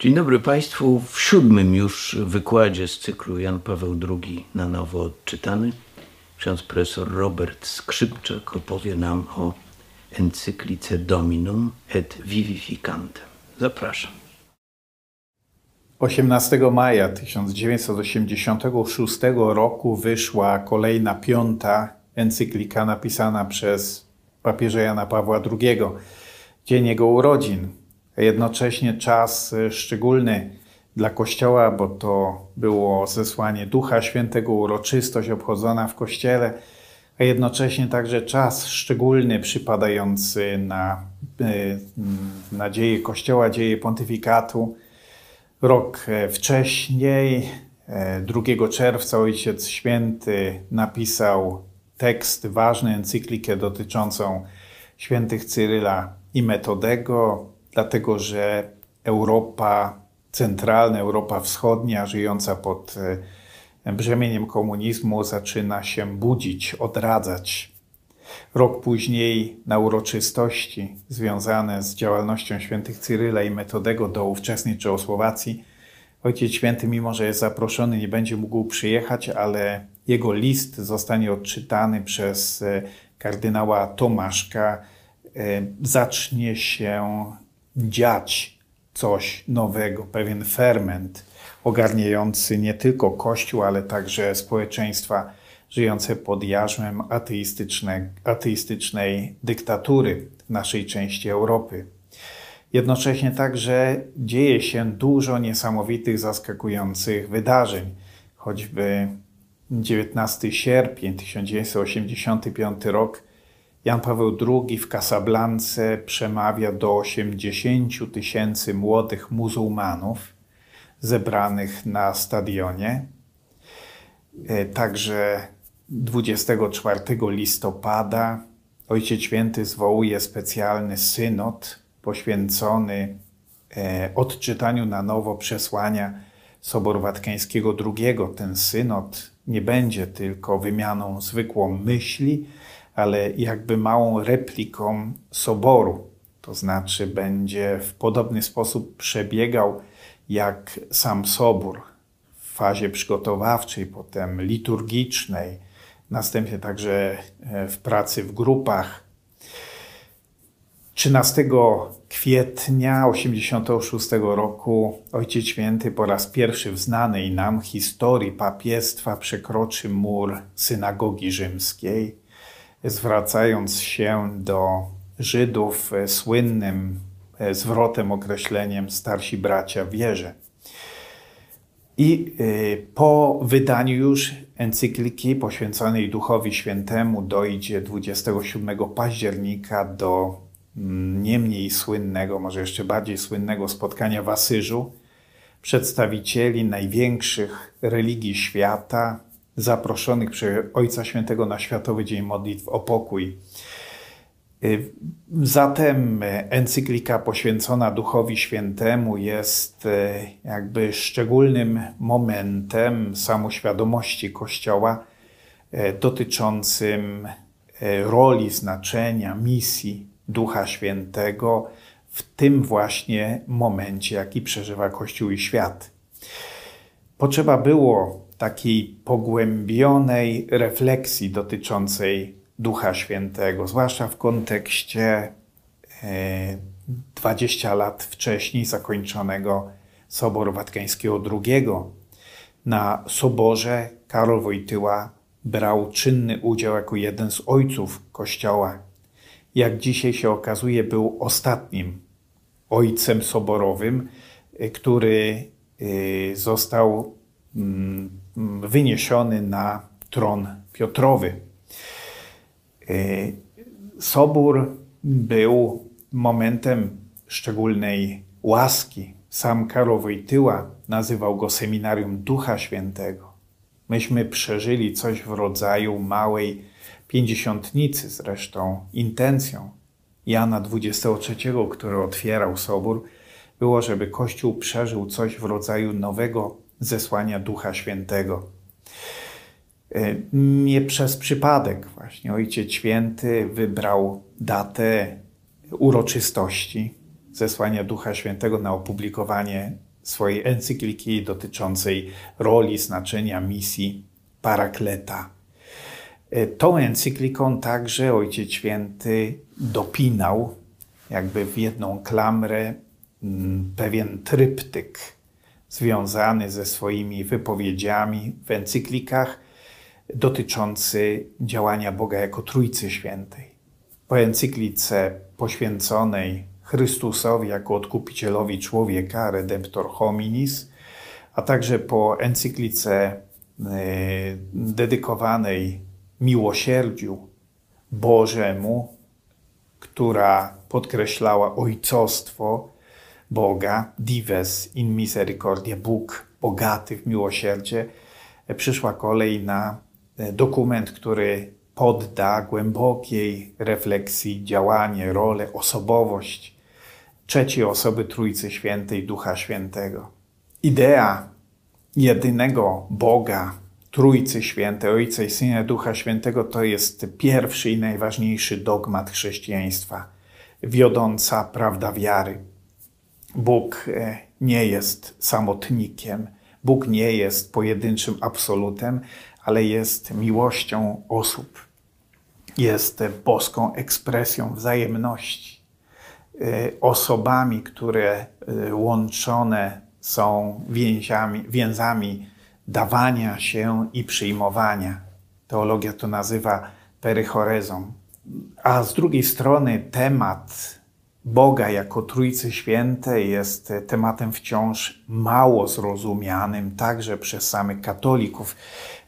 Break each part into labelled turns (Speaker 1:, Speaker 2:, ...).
Speaker 1: Dzień dobry Państwu. W siódmym już wykładzie z cyklu Jan Paweł II na nowo odczytany ksiądz profesor Robert Skrzypczak opowie nam o encyklice Dominum et Vivificantem. Zapraszam.
Speaker 2: 18 maja 1986 roku wyszła kolejna piąta encyklika napisana przez papieża Jana Pawła II, dzień jego urodzin, jednocześnie czas szczególny dla Kościoła, bo to było zesłanie Ducha Świętego, uroczystość obchodzona w Kościele, a jednocześnie także czas szczególny przypadający na, e, na dzieje Kościoła, dzieje pontyfikatu. Rok e, wcześniej, 2 e, czerwca, Ojciec Święty napisał tekst, ważny encyklikę dotyczącą świętych Cyryla i Metodego, dlatego że Europa centralna, Europa Wschodnia, żyjąca pod e, brzemieniem komunizmu, zaczyna się budzić, odradzać. Rok później na uroczystości związane z działalnością świętych Cyryla i Metodego do ówczesnej Czechosłowacji, Ojciec Święty, mimo że jest zaproszony, nie będzie mógł przyjechać, ale jego list zostanie odczytany przez e, kardynała Tomaszka. E, zacznie się dziać coś nowego, pewien ferment ogarniający nie tylko Kościół, ale także społeczeństwa żyjące pod jarzmem ateistycznej, dyktatury w naszej części Europy. Jednocześnie także dzieje się dużo niesamowitych, zaskakujących wydarzeń, choćby 19 sierpień 1985 rok Jan Paweł II w Casablance przemawia do 80 tysięcy młodych muzułmanów zebranych na stadionie. E, także 24 listopada Ojciec Święty zwołuje specjalny synod poświęcony e, odczytaniu na nowo przesłania Soboru Watykańskiego II. Ten synod nie będzie tylko wymianą zwykłą myśli, ale jakby małą repliką soboru. To znaczy, będzie w podobny sposób przebiegał jak sam sobór w fazie przygotowawczej, potem liturgicznej, następnie także e, w pracy w grupach. 13 kwietnia 1986 roku Ojciec Święty po raz pierwszy w znanej nam historii papiestwa przekroczy mur synagogi rzymskiej zwracając się do Żydów e, słynnym e, zwrotem, określeniem starsi bracia wierzę. I e, po wydaniu już encykliki poświęconej Duchowi Świętemu dojdzie 27 października do mm, nie mniej słynnego, może jeszcze bardziej słynnego spotkania w Asyżu przedstawicieli największych religii świata, zaproszonych przez Ojca Świętego na Światowy Dzień Modlitw o pokój. Y, zatem encyklika poświęcona Duchowi Świętemu jest y, jakby szczególnym momentem samoświadomości Kościoła y, dotyczącym roli, znaczenia, misji Ducha Świętego w tym właśnie momencie, jaki przeżywa Kościół i świat. Potrzeba było takiej pogłębionej refleksji dotyczącej Ducha Świętego, zwłaszcza w kontekście 20 e, lat wcześniej zakończonego Soboru Watykańskiego II. Na soborze Karol Wojtyła brał czynny udział jako jeden z ojców Kościoła. Jak dzisiaj się okazuje, był ostatnim ojcem soborowym, e, który e, został mm, wyniesiony na tron Piotrowy. E, Sobór był momentem szczególnej łaski. Sam Karol Wojtyła nazywał go seminarium Ducha Świętego. Myśmy przeżyli coś w rodzaju małej pięćdziesiątnicy, zresztą intencją Jana XXIII, który otwierał Sobór, było, żeby Kościół przeżył coś w rodzaju nowego zesłania Ducha Świętego. E, nie przez przypadek właśnie Ojciec Święty wybrał datę uroczystości zesłania Ducha Świętego na opublikowanie swojej encykliki dotyczącej roli, znaczenia, misji Parakleta. E, tą encykliką także Ojciec Święty dopinał, jakby w jedną klamrę, mm, pewien tryptyk związany ze swoimi wypowiedziami w encyklikach dotyczący działania Boga jako Trójcy Świętej. Po encyklice poświęconej Chrystusowi jako odkupicielowi człowieka, Redemptor hominis, a także po encyklice e, dedykowanej miłosierdziu Bożemu, która podkreślała ojcostwo Boga, Dives in misericordia, Bóg bogaty w miłosierdzie, przyszła kolej na e, dokument, który podda głębokiej refleksji działanie, rolę, osobowość trzeciej osoby Trójcy Świętej, Ducha Świętego. Idea jedynego Boga, Trójcy Świętej, Ojca i Syna, Ducha Świętego to jest pierwszy i najważniejszy dogmat chrześcijaństwa, wiodąca prawda wiary. Bóg e, nie jest samotnikiem, Bóg nie jest pojedynczym absolutem, ale jest miłością osób. Jest boską ekspresją wzajemności. E, osobami, które e, łączone są więziami, więzami dawania się i przyjmowania. Teologia to nazywa perychorezą. A z drugiej strony temat Boga jako Trójcy Świętej jest tematem wciąż mało zrozumianym także przez samych katolików.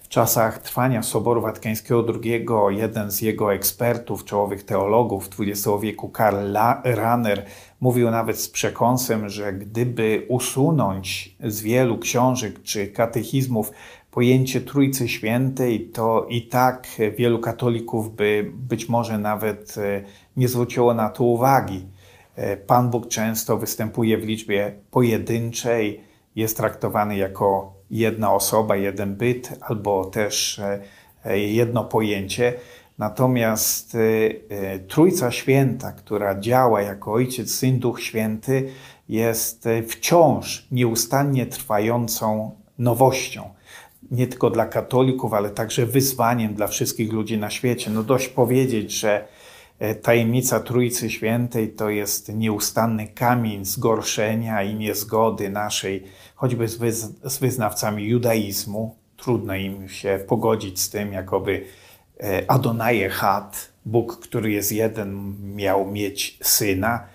Speaker 2: W czasach trwania Soboru Watykańskiego II jeden z jego ekspertów, czołowych teologów XX wieku, Karl Rahner, mówił nawet z przekąsem, że gdyby usunąć z wielu książek czy katechizmów pojęcie Trójcy Świętej, to i tak wielu katolików by być może nawet e, nie zwróciło na to uwagi. E, Pan Bóg często występuje w liczbie pojedynczej, jest traktowany jako jedna osoba, jeden byt, albo też e, jedno pojęcie. Natomiast Trójca Święta, która działa jako Ojciec, Syn, Duch Święty, jest wciąż nieustannie trwającą nowością nie tylko dla katolików, ale także wyzwaniem dla wszystkich ludzi na świecie. No dość powiedzieć, że e, tajemnica Trójcy Świętej to jest nieustanny kamień zgorszenia i niezgody naszej, choćby z, wyz z wyznawcami judaizmu. Trudno im się pogodzić z tym, jakoby e, Adonaje Had, Bóg, który jest jeden, miał mieć syna.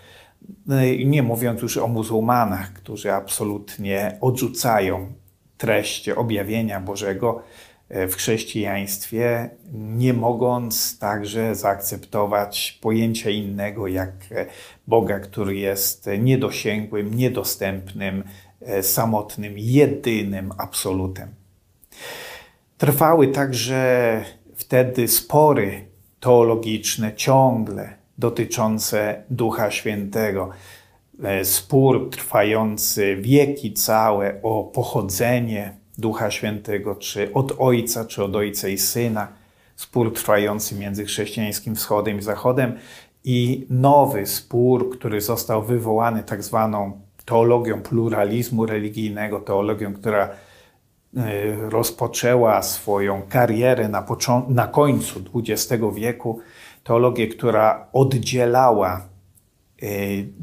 Speaker 2: No nie mówiąc już o muzułmanach, którzy absolutnie odrzucają treść objawienia Bożego e, w chrześcijaństwie, nie mogąc także zaakceptować pojęcia innego jak e, Boga, który jest niedosięgłym, niedostępnym, e, samotnym, jedynym absolutem. Trwały także wtedy spory teologiczne ciągle dotyczące Ducha Świętego. E, spór trwający wieki całe o pochodzenie Ducha Świętego, czy od Ojca, czy od Ojca i Syna, spór trwający między chrześcijańskim wschodem i zachodem i nowy spór, który został wywołany tak zwaną teologią pluralizmu religijnego, teologią, która e, rozpoczęła swoją karierę na, na końcu XX wieku, teologię, która oddzielała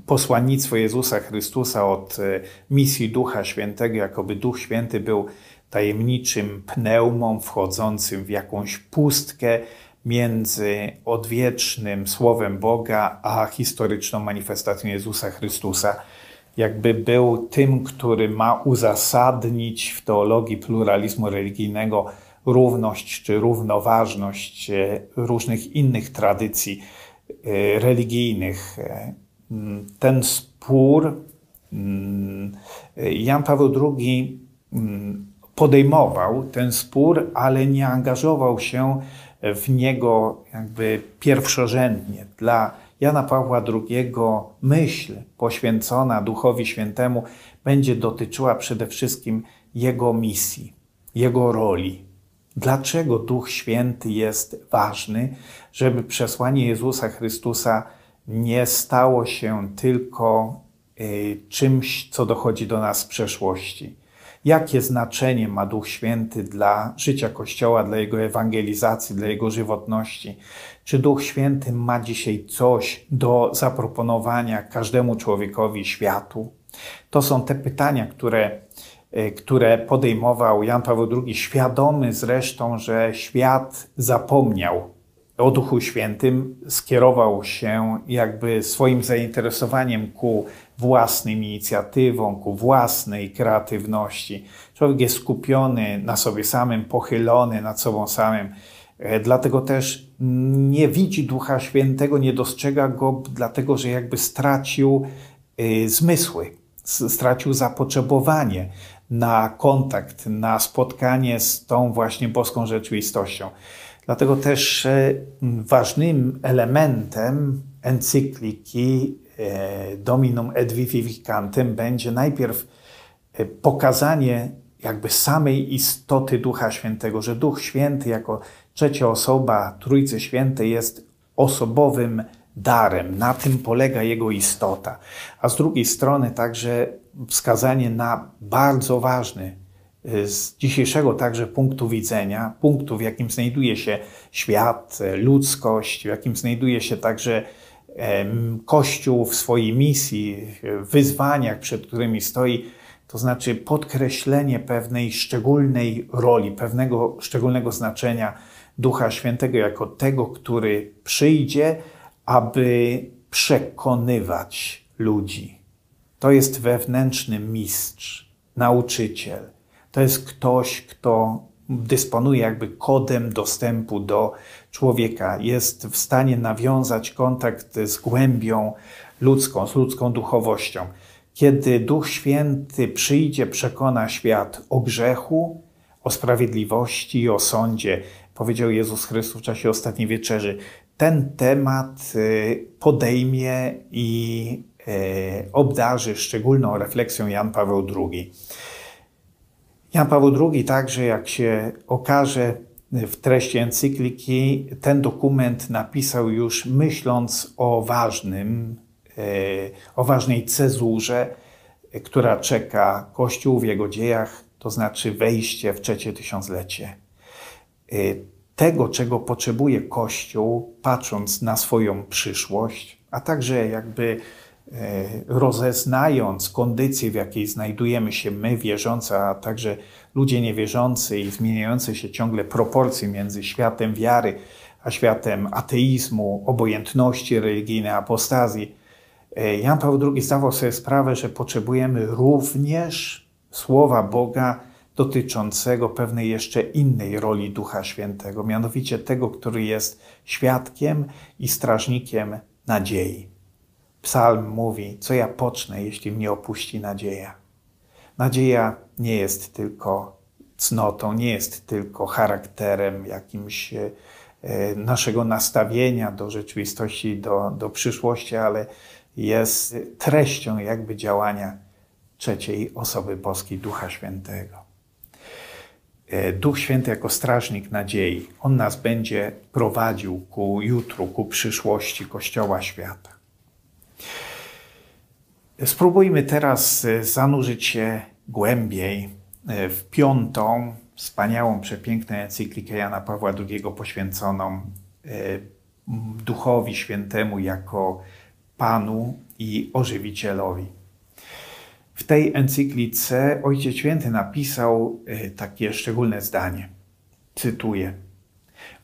Speaker 2: posłannictwo Jezusa Chrystusa od e, misji Ducha Świętego, jakoby Duch Święty był tajemniczym pneumą wchodzącym w jakąś pustkę między odwiecznym Słowem Boga a historyczną manifestacją Jezusa Chrystusa. Jakby był tym, który ma uzasadnić w teologii pluralizmu religijnego równość czy równoważność e, różnych innych tradycji religijnych ten spór mm, Jan Paweł II podejmował ten spór, ale nie angażował się w niego jakby pierwszorzędnie. Dla Jana Pawła II myśl poświęcona Duchowi Świętemu będzie dotyczyła przede wszystkim jego misji, jego roli. Dlaczego Duch Święty jest ważny, żeby przesłanie Jezusa Chrystusa nie stało się tylko czymś, co dochodzi do nas z przeszłości. Jakie znaczenie ma Duch Święty dla życia Kościoła, dla jego ewangelizacji, dla jego żywotności? Czy Duch Święty ma dzisiaj coś do zaproponowania każdemu człowiekowi światu? To są te pytania, które, które podejmował Jan Paweł II, świadomy zresztą, że świat zapomniał o Duchu Świętym, skierował się jakby swoim zainteresowaniem ku własnym inicjatywom, ku własnej kreatywności. Człowiek jest skupiony na sobie samym, pochylony nad sobą samym. E, dlatego też nie widzi Ducha Świętego, nie dostrzega go, dlatego że jakby stracił y, zmysły, stracił zapotrzebowanie na kontakt, na spotkanie z tą właśnie boską rzeczywistością. Dlatego też e, ważnym elementem encykliki e, Dominum et Vivificantem będzie najpierw e, pokazanie jakby samej istoty Ducha Świętego, że Duch Święty jako trzecia osoba Trójcy Świętej jest osobowym darem. Na tym polega jego istota. A z drugiej strony także wskazanie na bardzo ważny z dzisiejszego także punktu widzenia, punktu, w jakim znajduje się świat, ludzkość, w jakim znajduje się także Kościół w swojej misji, wyzwaniach, przed którymi stoi, to znaczy podkreślenie pewnej szczególnej roli, pewnego szczególnego znaczenia Ducha Świętego jako tego, który przyjdzie, aby przekonywać ludzi. To jest wewnętrzny mistrz, nauczyciel to jest ktoś, kto dysponuje jakby kodem dostępu do człowieka, jest w stanie nawiązać kontakt z głębią ludzką, z ludzką duchowością. Kiedy Duch Święty przyjdzie, przekona świat o grzechu, o sprawiedliwości i o sądzie, powiedział Jezus Chrystus w czasie ostatniej wieczerzy. Ten temat y, podejmie i obdarzy szczególną refleksją Jan Paweł II. Jan Paweł II także, jak się okaże w treści encykliki, ten dokument napisał już myśląc o ważnym, e, o ważnej cezurze, która czeka Kościół w jego dziejach, to znaczy wejście w trzecie tysiąclecie. E, tego, czego potrzebuje Kościół, patrząc na swoją przyszłość, a także jakby E, rozeznając kondycję, w jakiej znajdujemy się my, wierzący, a także ludzie niewierzący i zmieniające się ciągle proporcje między światem wiary a światem ateizmu, obojętności religijnej, apostazji, e, Jan Paweł II zdawał sobie sprawę, że potrzebujemy również słowa Boga dotyczącego pewnej jeszcze innej roli Ducha Świętego, mianowicie tego, który jest świadkiem i strażnikiem nadziei. Psalm mówi, co ja pocznę, jeśli mnie opuści nadzieja. Nadzieja nie jest tylko cnotą, nie jest tylko charakterem jakimś e, naszego nastawienia do rzeczywistości, do, do przyszłości, ale jest treścią jakby działania trzeciej osoby boskiej, Ducha Świętego. E, Duch Święty jako strażnik nadziei, On nas będzie prowadził ku jutru, ku przyszłości Kościoła świata. Spróbujmy teraz e, zanurzyć się głębiej e, w piątą, wspaniałą, przepiękną encyklikę Jana Pawła II poświęconą e, Duchowi Świętemu jako Panu i Ożywicielowi. W tej encyklice Ojciec Święty napisał takie szczególne zdanie. Cytuję.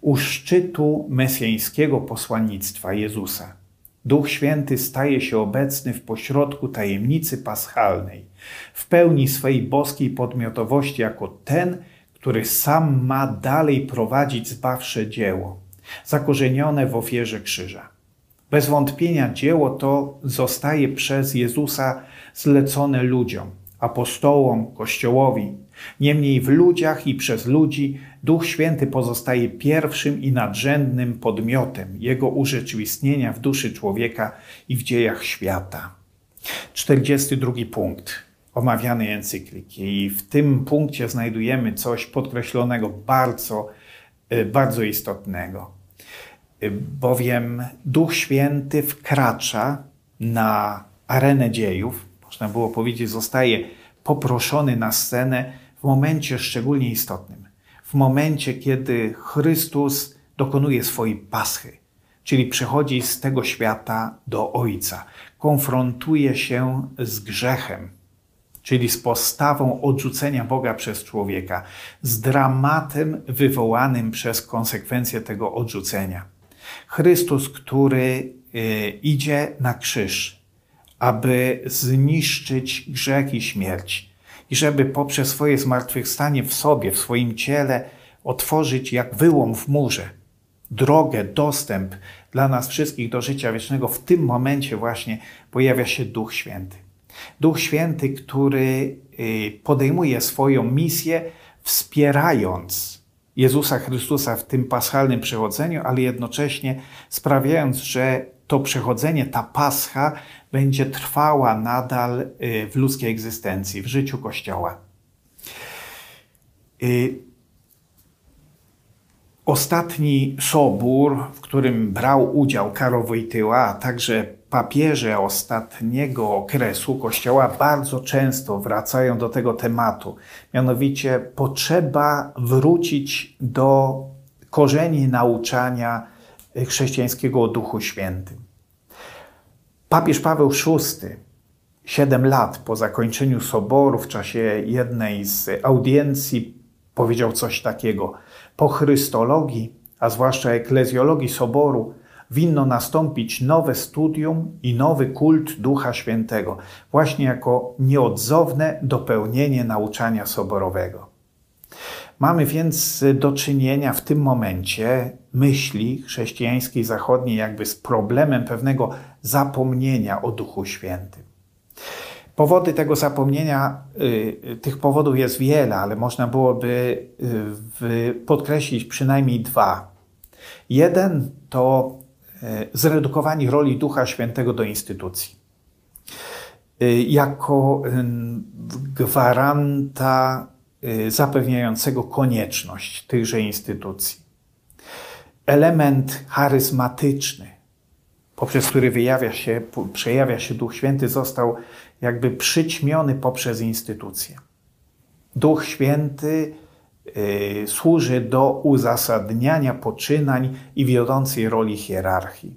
Speaker 2: U szczytu mesjańskiego posłannictwa Jezusa Duch Święty staje się obecny w pośrodku tajemnicy paschalnej, w pełni swej boskiej podmiotowości jako ten, który sam ma dalej prowadzić zbawcze dzieło, zakorzenione w ofierze krzyża. Bez wątpienia dzieło to zostaje przez Jezusa zlecone ludziom, apostołom, Kościołowi. Niemniej w ludziach i przez ludzi Duch Święty pozostaje pierwszym i nadrzędnym podmiotem Jego urzeczywistnienia w duszy człowieka i w dziejach świata. 42 punkt omawianej encykliki. I w tym punkcie znajdujemy coś podkreślonego bardzo, e, bardzo istotnego. E, bowiem Duch Święty wkracza na arenę dziejów, można było powiedzieć, zostaje poproszony na scenę w momencie szczególnie istotnym. W momencie, kiedy Chrystus dokonuje swojej paschy, czyli przechodzi z tego świata do Ojca, konfrontuje się z grzechem, czyli z postawą odrzucenia Boga przez człowieka, z dramatem wywołanym przez konsekwencje tego odrzucenia. Chrystus, który y, idzie na krzyż, aby zniszczyć grzech i śmierć, i żeby poprzez swoje zmartwychwstanie w sobie, w swoim ciele, otworzyć jak wyłom w murze drogę, dostęp dla nas wszystkich do życia wiecznego, w tym momencie właśnie pojawia się Duch Święty. Duch Święty, który y, podejmuje swoją misję, wspierając Jezusa Chrystusa w tym paschalnym przechodzeniu, ale jednocześnie sprawiając, że to przechodzenie, ta pascha będzie trwała nadal y, w ludzkiej egzystencji, w życiu Kościoła. Y, ostatni sobór, w którym brał udział Karol Wojtyła, a także papieże ostatniego okresu Kościoła bardzo często wracają do tego tematu. Mianowicie potrzeba wrócić do korzeni nauczania chrześcijańskiego o Duchu Świętym. Papież Paweł VI, siedem lat po zakończeniu soboru, w czasie jednej z audiencji, powiedział coś takiego. Po chrystologii, a zwłaszcza eklezjologii soboru, winno nastąpić nowe studium i nowy kult Ducha Świętego, właśnie jako nieodzowne dopełnienie nauczania soborowego. Mamy więc do czynienia w tym momencie myśli chrześcijańskiej zachodniej jakby z problemem pewnego zapomnienia o Duchu Świętym. Powody tego zapomnienia, y, tych powodów jest wiele, ale można byłoby y, podkreślić przynajmniej dwa. Jeden to y, zredukowanie roli Ducha Świętego do instytucji. Jako gwaranta zapewniającego konieczność tychże instytucji. Element charyzmatyczny, poprzez który wyjawia się, przejawia się Duch Święty, został jakby przyćmiony poprzez instytucję. Duch Święty y, służy do uzasadniania poczynań i wiodącej roli hierarchii.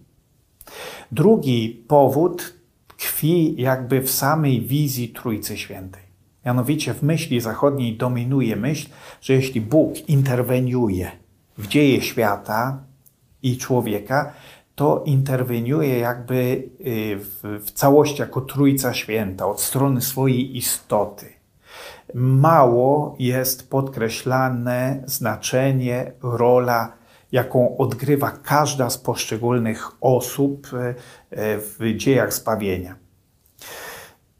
Speaker 2: Drugi powód tkwi jakby w samej wizji Trójcy Świętej. Mianowicie w myśli zachodniej dominuje myśl, że jeśli Bóg interweniuje w dzieje świata i człowieka, to interweniuje jakby y, w, w całości jako Trójca Święta od strony swojej istoty. Mało jest podkreślane znaczenie, rola, jaką odgrywa każda z poszczególnych osób y, y, w dziejach zbawienia.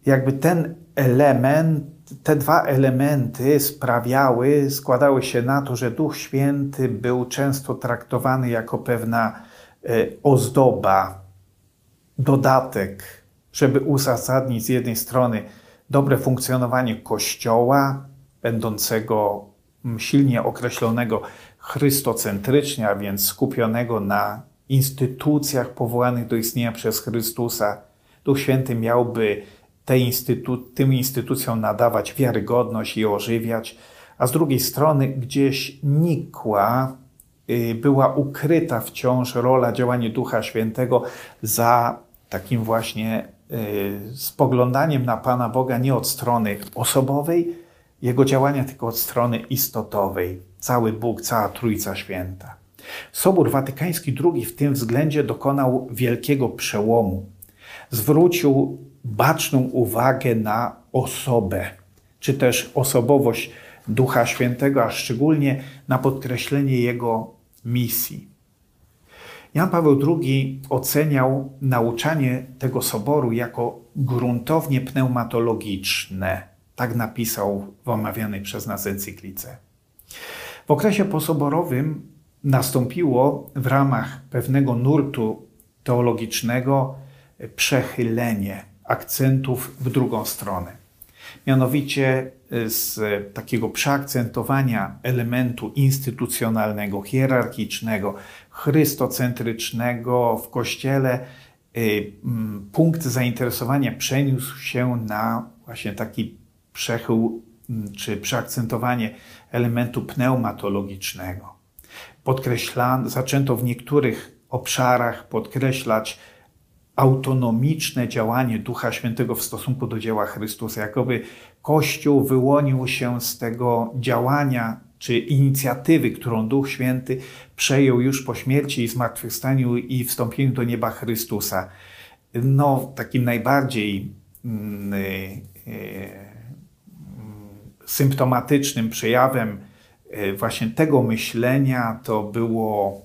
Speaker 2: Jakby ten element, te dwa elementy sprawiały, składały się na to, że Duch Święty był często traktowany jako pewna ozdoba, dodatek, żeby uzasadnić z jednej strony dobre funkcjonowanie Kościoła, będącego silnie określonego chrystocentrycznie, a więc skupionego na instytucjach powołanych do istnienia przez Chrystusa. Duch Święty miałby instytu tym instytucjom nadawać wiarygodność i ożywiać, a z drugiej strony gdzieś nikła była ukryta wciąż rola działania Ducha Świętego za takim właśnie y, spoglądaniem na Pana Boga nie od strony osobowej, jego działania, tylko od strony istotowej. Cały Bóg, cała Trójca Święta. Sobór Watykański II w tym względzie dokonał wielkiego przełomu. Zwrócił baczną uwagę na osobę, czy też osobowość Ducha Świętego, a szczególnie na podkreślenie jego misji. Jan Paweł II oceniał nauczanie tego soboru jako gruntownie pneumatologiczne. Tak napisał w omawianej przez nas encyklice. W okresie posoborowym nastąpiło w ramach pewnego nurtu teologicznego przechylenie akcentów w drugą stronę. Mianowicie z takiego przeakcentowania elementu instytucjonalnego, hierarchicznego, chrystocentrycznego w Kościele mm, punkt zainteresowania przeniósł się na właśnie taki przechył mm, czy przeakcentowanie elementu pneumatologicznego. Podkreślano, zaczęto w niektórych obszarach podkreślać autonomiczne działanie Ducha Świętego w stosunku do dzieła Chrystusa, jakoby Kościół wyłonił się z tego działania czy inicjatywy, którą Duch Święty przejął już po śmierci i zmartwychwstaniu i wstąpieniu do nieba Chrystusa. No, takim najbardziej mm, y, y, symptomatycznym przejawem y, właśnie tego myślenia to było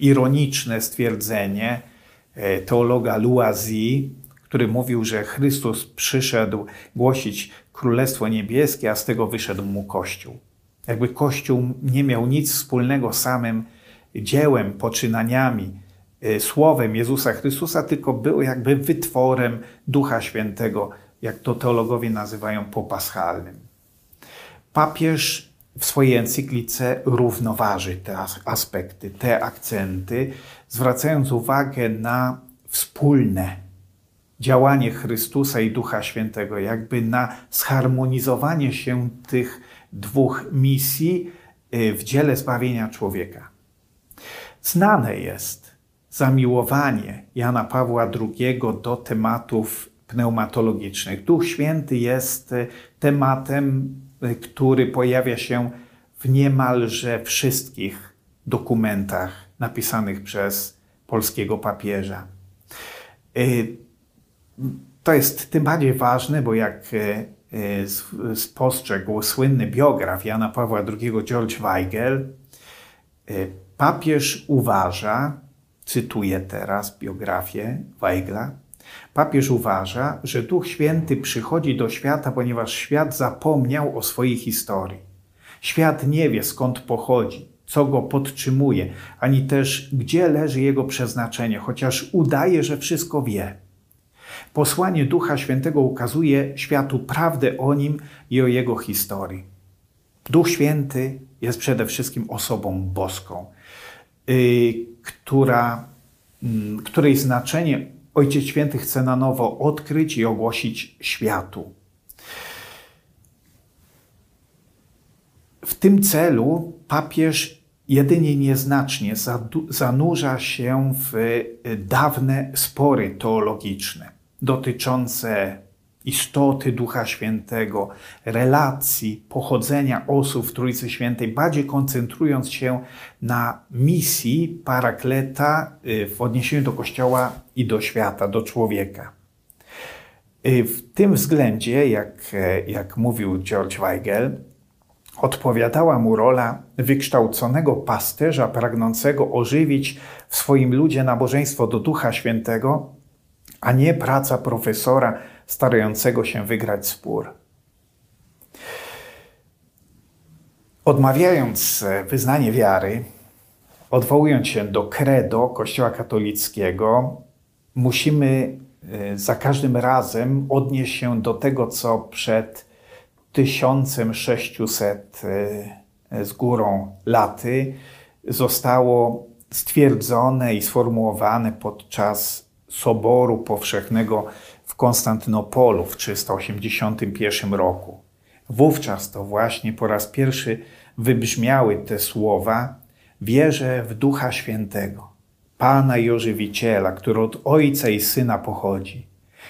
Speaker 2: ironiczne stwierdzenie teologa Loisy, który mówił, że Chrystus przyszedł głosić Królestwo Niebieskie, a z tego wyszedł mu Kościół. Jakby Kościół nie miał nic wspólnego z samym dziełem, poczynaniami, y, słowem Jezusa Chrystusa, tylko był jakby wytworem Ducha Świętego, jak to teologowie nazywają popaschalnym. Papież w swojej encyklice równoważy te aspekty, te akcenty, zwracając uwagę na wspólne działanie Chrystusa i Ducha Świętego, jakby na zharmonizowanie się tych dwóch misji y, w dziele zbawienia człowieka. Znane jest zamiłowanie Jana Pawła II do tematów pneumatologicznych. Duch Święty jest y, tematem, y, który pojawia się w niemalże wszystkich dokumentach napisanych przez polskiego papieża. To jest tym bardziej ważne, bo jak e, spostrzegł słynny biograf Jana Pawła II, George Weigel, e, papież uważa, cytuję teraz biografię Weigla, papież uważa, że Duch Święty przychodzi do świata, ponieważ świat zapomniał o swojej historii. Świat nie wie skąd pochodzi, co go podtrzymuje, ani też gdzie leży jego przeznaczenie, chociaż udaje, że wszystko wie. Posłanie Ducha Świętego ukazuje światu prawdę o nim i o jego historii. Duch Święty jest przede wszystkim osobą boską, yy, która, yy, której znaczenie Ojciec Święty chce na nowo odkryć i ogłosić światu. W tym celu papież jedynie nieznacznie zanurza się w y, dawne spory teologiczne dotyczące istoty Ducha Świętego, relacji, pochodzenia osób w Trójcy Świętej, bardziej koncentrując się na misji Parakleta y, w odniesieniu do Kościoła i do świata, do człowieka. Y, w tym względzie, jak, jak mówił George Weigel, odpowiadała mu rola wykształconego pasterza pragnącego ożywić w swoim ludzie nabożeństwo do Ducha Świętego, a nie praca profesora starającego się wygrać spór. Odmawiając e, wyznanie wiary, odwołując się do credo Kościoła katolickiego, musimy e, za każdym razem odnieść się do tego, co przed 1600 e, z górą laty zostało stwierdzone i sformułowane podczas Soboru Powszechnego w Konstantynopolu w 381 roku. Wówczas to właśnie po raz pierwszy wybrzmiały te słowa: Wierzę w Ducha Świętego, Pana i Ożywiciela, który od Ojca i Syna pochodzi,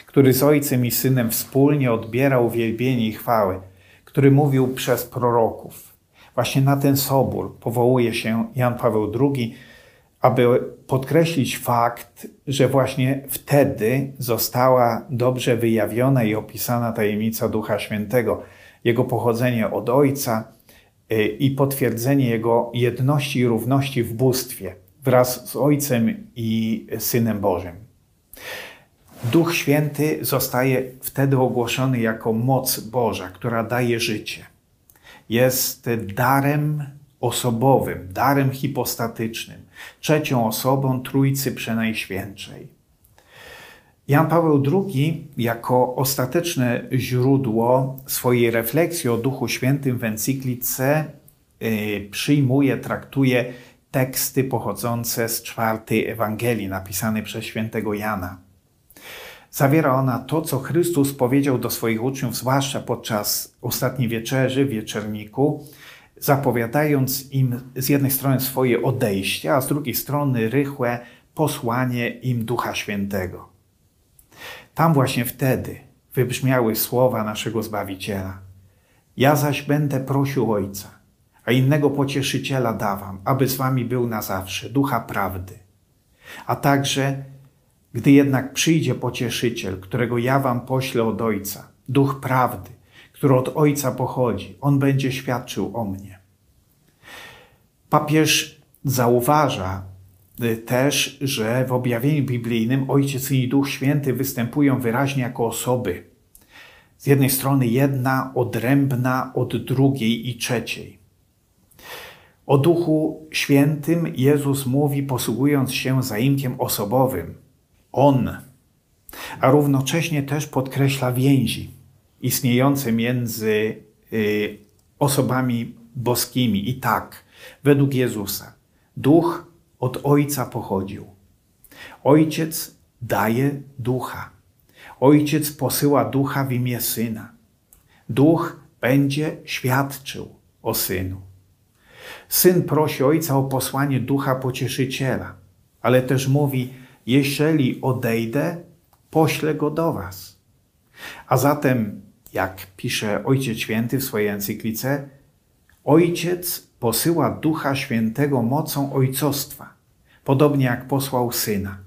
Speaker 2: który z Ojcem i Synem wspólnie odbiera uwielbienie i chwałę, który mówił przez proroków. Właśnie na ten sobór powołuje się Jan Paweł II aby podkreślić fakt, że właśnie wtedy została dobrze wyjawiona i opisana tajemnica Ducha Świętego, jego pochodzenie od Ojca y, i potwierdzenie jego jedności i równości w bóstwie wraz z Ojcem i Synem Bożym. Duch Święty zostaje wtedy ogłoszony jako moc Boża, która daje życie. Jest darem osobowym, darem hipostatycznym, trzecią osobą Trójcy Przenajświętszej. Jan Paweł II jako ostateczne źródło swojej refleksji o Duchu Świętym w encyklice yy, przyjmuje, traktuje teksty pochodzące z czwartej Ewangelii napisanej przez świętego Jana. Zawiera ona to, co Chrystus powiedział do swoich uczniów, zwłaszcza podczas ostatniej wieczerzy, wieczerniku, zapowiadając im z jednej strony swoje odejście, a z drugiej strony rychłe posłanie im Ducha Świętego. Tam właśnie wtedy wybrzmiały słowa naszego Zbawiciela. Ja zaś będę prosił Ojca, a innego pocieszyciela dawam, aby z wami był na zawsze, ducha prawdy. A także, gdy jednak przyjdzie pocieszyciel, którego ja wam poślę od Ojca, duch prawdy, który od Ojca pochodzi, on będzie świadczył o mnie. Papież zauważa y, też, że w objawieniu biblijnym Ojciec i Duch Święty występują wyraźnie jako osoby. Z jednej strony jedna odrębna od drugiej i trzeciej. O Duchu Świętym Jezus mówi, posługując się zaimkiem osobowym. On, a równocześnie też podkreśla więzi istniejące między y, osobami boskimi. I tak, według Jezusa, duch od Ojca pochodził. Ojciec daje ducha. Ojciec posyła ducha w imię syna. Duch będzie świadczył o synu. Syn prosi ojca o posłanie ducha pocieszyciela, ale też mówi: Jeżeli odejdę, poślę go do was. A zatem, jak pisze Ojciec Święty w swojej encyklice, Ojciec posyła Ducha Świętego mocą ojcostwa, podobnie jak posłał Syna.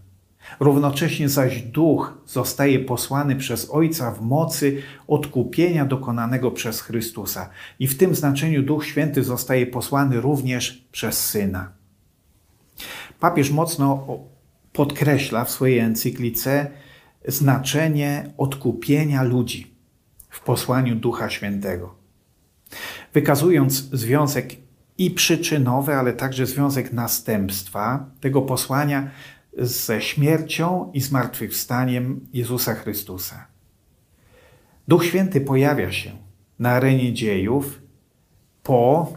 Speaker 2: Równocześnie zaś Duch zostaje posłany przez Ojca w mocy odkupienia dokonanego przez Chrystusa. I w tym znaczeniu Duch Święty zostaje posłany również przez Syna. Papież mocno podkreśla w swojej encyklice znaczenie odkupienia ludzi w posłaniu Ducha Świętego. Wykazując związek i przyczynowy, ale także związek następstwa tego posłania ze śmiercią i zmartwychwstaniem Jezusa Chrystusa. Duch Święty pojawia się na arenie dziejów po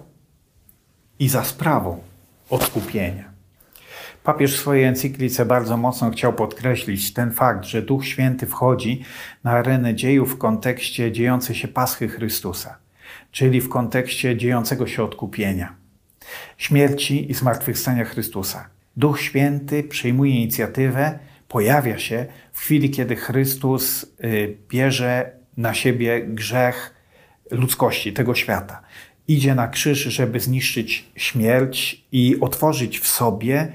Speaker 2: i za sprawą odkupienia. Papież w swojej encyklice bardzo mocno chciał podkreślić ten fakt, że Duch Święty wchodzi na arenę dziejów w kontekście dziejącej się Paschy Chrystusa, czyli w kontekście dziejącego się odkupienia, śmierci i zmartwychwstania Chrystusa. Duch Święty przyjmuje inicjatywę, pojawia się w chwili, kiedy Chrystus y, bierze na siebie grzech ludzkości, tego świata. Idzie na krzyż, żeby zniszczyć śmierć i otworzyć w sobie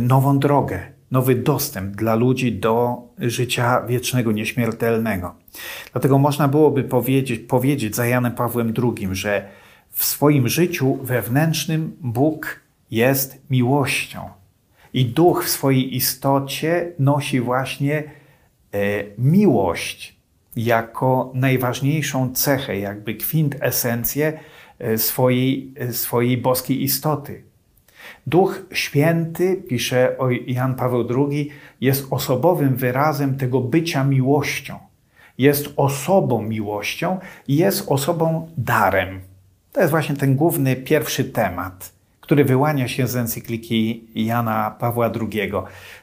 Speaker 2: nową drogę, nowy dostęp dla ludzi do życia wiecznego, nieśmiertelnego. Dlatego można byłoby powiedzieć, powiedzieć za Janem Pawłem II, że w swoim życiu wewnętrznym Bóg jest miłością. I duch w swojej istocie nosi właśnie e, miłość jako najważniejszą cechę, jakby kwintesencję e, swojej, e, swojej boskiej istoty. Duch Święty, pisze Jan Paweł II, jest osobowym wyrazem tego bycia miłością. Jest osobą miłością i jest osobą darem. To jest właśnie ten główny, pierwszy temat który wyłania się z encykliki Jana Pawła II.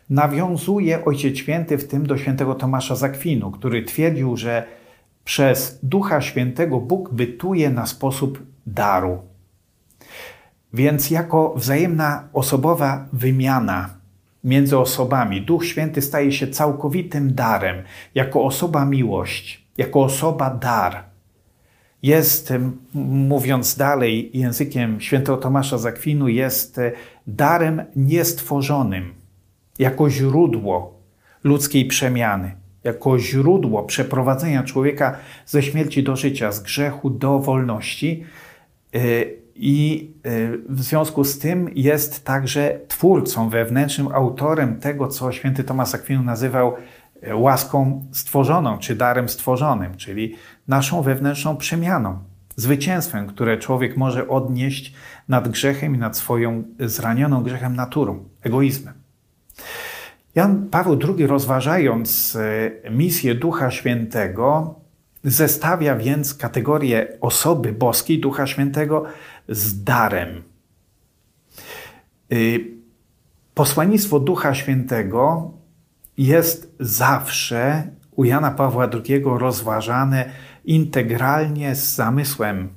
Speaker 2: Nawiązuje Ojciec Święty w tym do świętego Tomasza Zakwinu, który twierdził, że przez Ducha Świętego Bóg bytuje na sposób daru. Więc jako wzajemna osobowa wymiana między osobami, Duch Święty staje się całkowitym darem, jako osoba miłość, jako osoba dar jest, mówiąc dalej językiem świętego Tomasza Zakwinu, jest e, darem niestworzonym, jako źródło ludzkiej przemiany, jako źródło przeprowadzenia człowieka ze śmierci do życia, z grzechu do wolności. E, I e, w związku z tym jest także twórcą wewnętrznym, autorem tego, co święty Tomasz Akwinu nazywał łaską stworzoną, czy darem stworzonym, czyli naszą wewnętrzną przemianą, zwycięstwem, które człowiek może odnieść nad grzechem i nad swoją zranioną grzechem naturą, egoizmem. Jan Paweł II, rozważając e, misję Ducha Świętego, zestawia więc kategorię osoby boskiej Ducha Świętego z darem. E, posłannictwo Ducha Świętego jest zawsze u Jana Pawła II rozważane integralnie z zamysłem,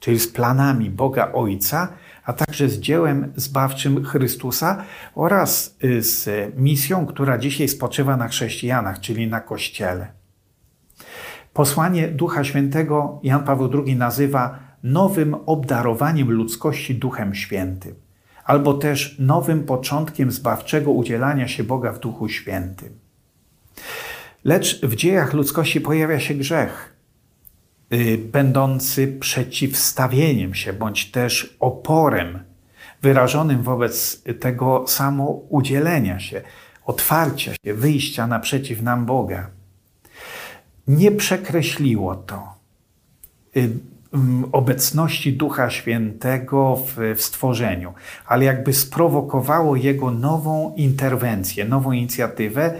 Speaker 2: czyli z planami Boga Ojca, a także z dziełem zbawczym Chrystusa oraz y, z misją, która dzisiaj spoczywa na chrześcijanach, czyli na Kościele. Posłanie Ducha Świętego Jan Paweł II nazywa nowym obdarowaniem ludzkości Duchem Świętym, albo też nowym początkiem zbawczego udzielania się Boga w Duchu Świętym. Lecz w dziejach ludzkości pojawia się grzech, yy, będący przeciwstawieniem się, bądź też oporem wyrażonym wobec tego samo udzielenia się, otwarcia się, wyjścia naprzeciw nam Boga. Nie przekreśliło to yy, obecności Ducha Świętego w, w, stworzeniu, ale jakby sprowokowało jego nową interwencję, nową inicjatywę,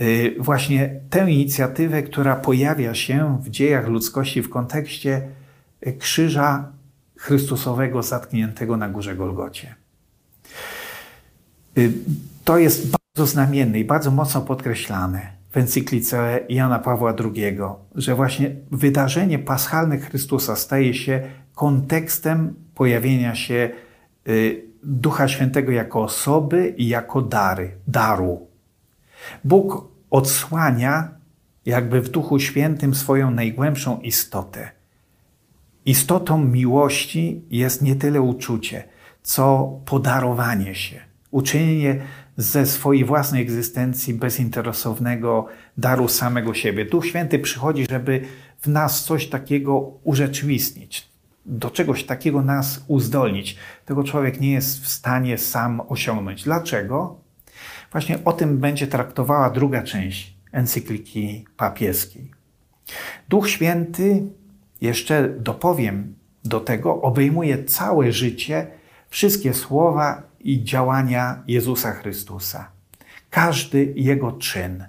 Speaker 2: Y, właśnie tę inicjatywę, która pojawia się w dziejach ludzkości w kontekście y, krzyża Chrystusowego zatkniętego na górze Golgocie. Y, to jest bardzo znamienne i bardzo mocno podkreślane w encyklice Jana Pawła II, że właśnie wydarzenie paschalne Chrystusa staje się kontekstem pojawienia się Ducha Świętego jako osoby i jako dary, daru. Bóg odsłania jakby w Duchu Świętym swoją najgłębszą istotę. Istotą miłości jest nie tyle uczucie, co podarowanie się, uczynienie ze swojej własnej egzystencji bezinteresownego daru samego siebie. Duch Święty przychodzi, żeby w nas coś takiego urzeczywistnić, do czegoś takiego nas uzdolnić. Tego człowiek nie jest w stanie sam osiągnąć. Dlaczego? Właśnie o tym będzie traktowała druga część encykliki papieskiej. Duch Święty, jeszcze dopowiem do tego, obejmuje całe życie, wszystkie słowa i działania Jezusa Chrystusa. Każdy jego czyn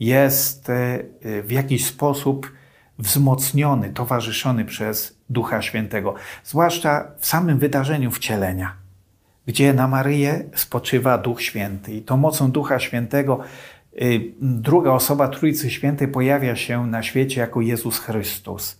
Speaker 2: jest e, w jakiś sposób wzmocniony, towarzyszony przez Ducha Świętego, zwłaszcza w samym wydarzeniu wcielenia gdzie na Maryję spoczywa Duch Święty. I to mocą Ducha Świętego y, druga osoba Trójcy Świętej pojawia się na świecie jako Jezus Chrystus.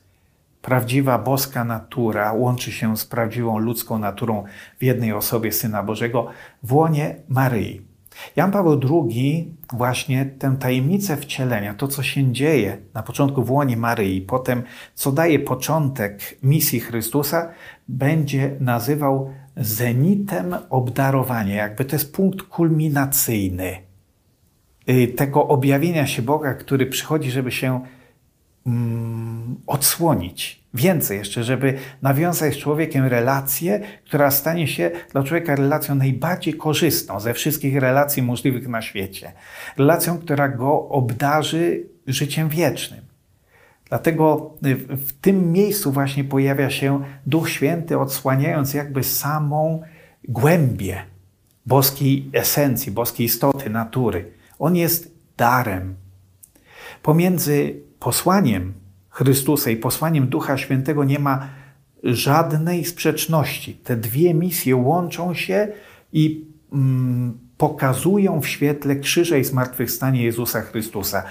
Speaker 2: Prawdziwa boska natura łączy się z prawdziwą ludzką naturą w jednej osobie Syna Bożego w łonie Maryi. Jan Paweł II właśnie tę tajemnicę wcielenia, to co się dzieje na początku w łonie Maryi, potem co daje początek misji Chrystusa, będzie nazywał zenitem obdarowania. Jakby to jest punkt kulminacyjny y, tego objawienia się Boga, który przychodzi, żeby się mm, odsłonić. Więcej jeszcze, żeby nawiązać z człowiekiem relację, która stanie się dla człowieka relacją najbardziej korzystną ze wszystkich relacji możliwych na świecie. Relacją, która go obdarzy życiem wiecznym. Dlatego w tym miejscu właśnie pojawia się Duch Święty, odsłaniając jakby samą głębię boskiej esencji, boskiej istoty, natury. On jest darem. Pomiędzy posłaniem Chrystusa i posłaniem Ducha Świętego nie ma żadnej sprzeczności. Te dwie misje łączą się i mm, pokazują w świetle krzyża i zmartwychwstania Jezusa Chrystusa.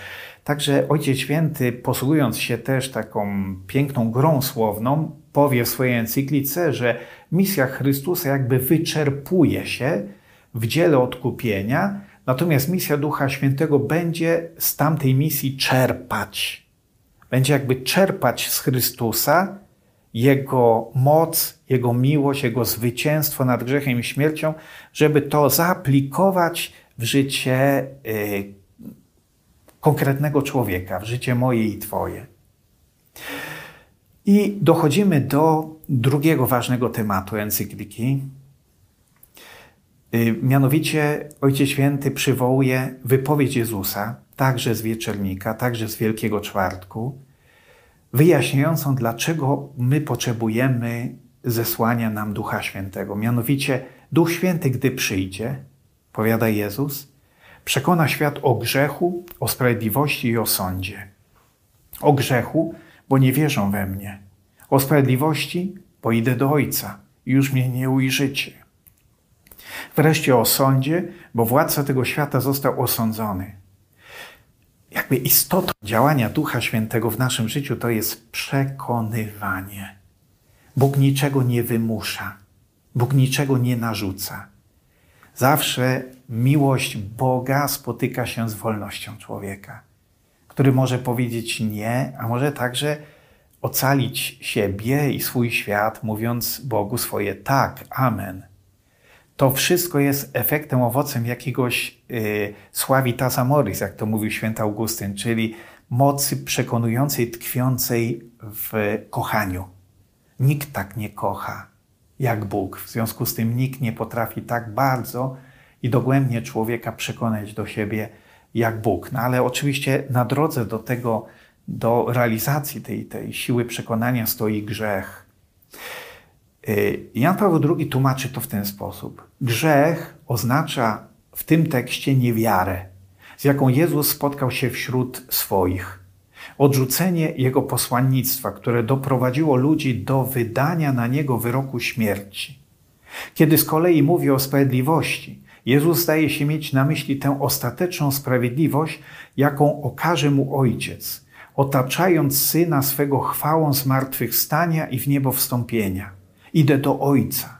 Speaker 2: Także Ojciec Święty, posługując się też taką piękną grą słowną, powie w swojej encyklice, że misja Chrystusa jakby wyczerpuje się w dziele odkupienia, natomiast misja Ducha Świętego będzie z tamtej misji czerpać. Będzie jakby czerpać z Chrystusa Jego moc, Jego miłość, Jego zwycięstwo nad grzechem i śmiercią, żeby to zaaplikować w życie y, konkretnego człowieka, w życie moje i Twoje. I dochodzimy do drugiego ważnego tematu encykliki. Y, mianowicie Ojciec Święty przywołuje wypowiedź Jezusa, także z wieczernika, także z Wielkiego Czwartku, wyjaśniającą, dlaczego my potrzebujemy zesłania nam Ducha Świętego. Mianowicie, Duch Święty, gdy przyjdzie, powiada Jezus, Przekona świat o grzechu, o sprawiedliwości i o sądzie. O grzechu, bo nie wierzą we mnie. O sprawiedliwości, bo idę do Ojca i już mnie nie ujrzycie. Wreszcie o sądzie, bo władca tego świata został osądzony. jakby istotą działania Ducha Świętego w naszym życiu to jest przekonywanie. Bóg niczego nie wymusza, Bóg niczego nie narzuca. Zawsze miłość Boga spotyka się z wolnością człowieka, który może powiedzieć nie, a może także ocalić siebie i swój świat, mówiąc Bogu swoje tak, amen. To wszystko jest efektem, owocem jakiegoś y, suavitatis amoris, jak to mówił święty Augustyn, czyli mocy przekonującej, tkwiącej w kochaniu. Nikt tak nie kocha jak Bóg. W związku z tym nikt nie potrafi tak bardzo i dogłębnie człowieka przekonać do siebie jak Bóg. No ale oczywiście na drodze do tego, do realizacji tej, tej siły przekonania stoi grzech. Y, Jan Paweł II tłumaczy to w ten sposób. Grzech oznacza w tym tekście niewiarę, z jaką Jezus spotkał się wśród swoich. Odrzucenie jego posłannictwa, które doprowadziło ludzi do wydania na niego wyroku śmierci. Kiedy z kolei mówi o sprawiedliwości, Jezus zdaje się mieć na myśli tę ostateczną sprawiedliwość, jaką okaże mu Ojciec, otaczając Syna swego chwałą zmartwychwstania i w niebo wstąpienia. Idę do Ojca.